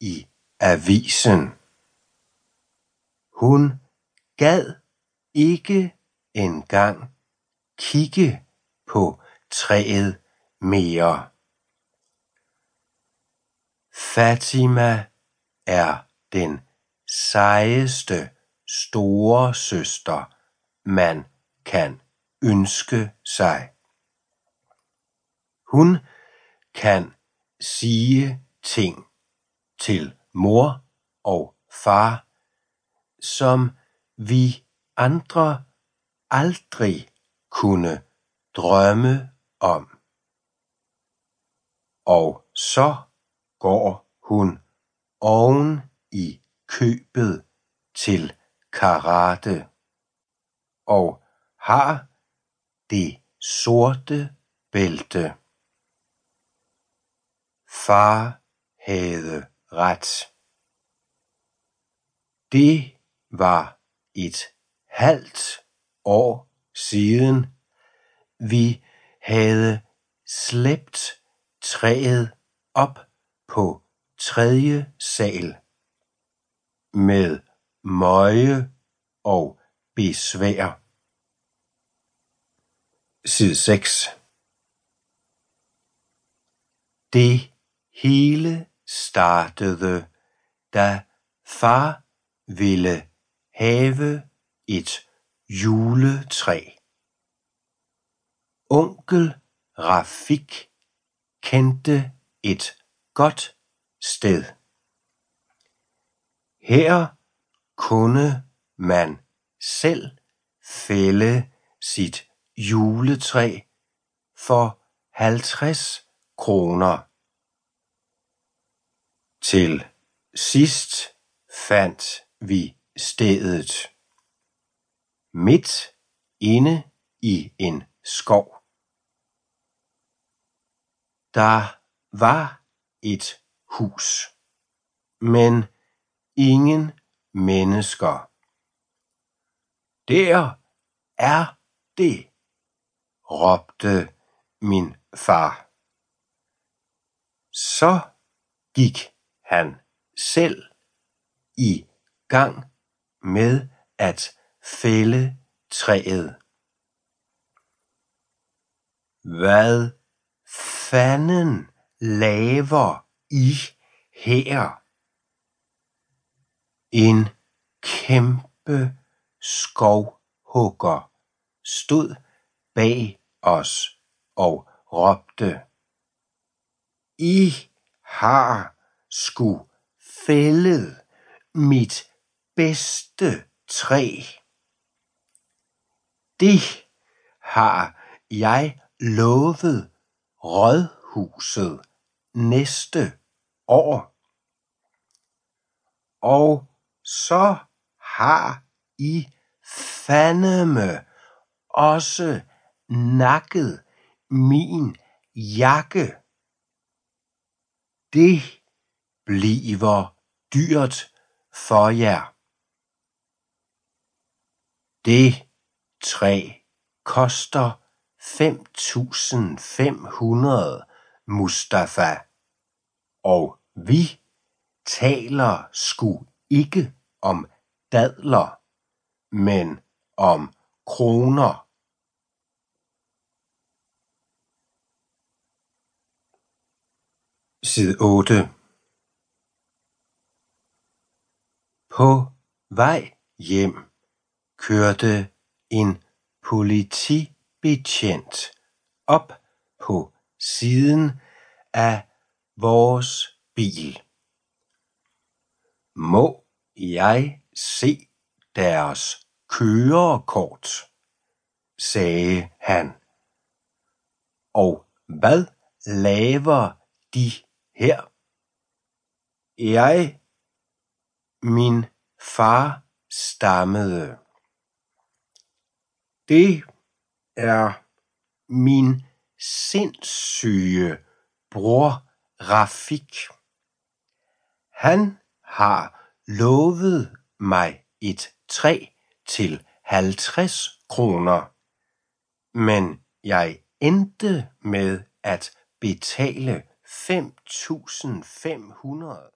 i avisen. Hun gad ikke engang kigge på træet mere. Fatima er den sejeste store søster, man kan ønske sig. Hun kan sige ting til mor og far, som vi andre aldrig kunne drømme om. Og så går hun oven i købet til karate og har det sorte bælte. Far havde ret. Det var et halvt år siden, vi havde slæbt træet op på tredje sal med møje og besvær. Side 6 Det hele startede, da far ville have et juletræ. Onkel Rafik kendte et godt sted. Her kunne man selv fælde sit juletræ for 50 kroner. Til sidst fandt vi stedet midt inde i en skov. Der var et hus, men ingen mennesker. Der er det, råbte min far. Så gik han selv i gang med at fælde træet. Hvad fanden laver I her? En kæmpe skovhugger stod bag os og råbte. I har sku fældet mit bedste træ. Det har jeg lovet rådhuset næste år. Og så har I fandeme også nakket min jakke. Det bliver dyrt for jer. Det træ koster fem tusind fem hundrede Mustafa, og vi taler sgu ikke om dadler, men om kroner. Side 8 På vej hjem kørte en politibetjent op på siden af vores bil. Må jeg se deres kørekort? sagde han. Og hvad laver de her? Jeg, min far stammede. Det er min sindssyge bror Rafik. Han har lovet mig et træ til 50 kroner, men jeg endte med at betale 5.500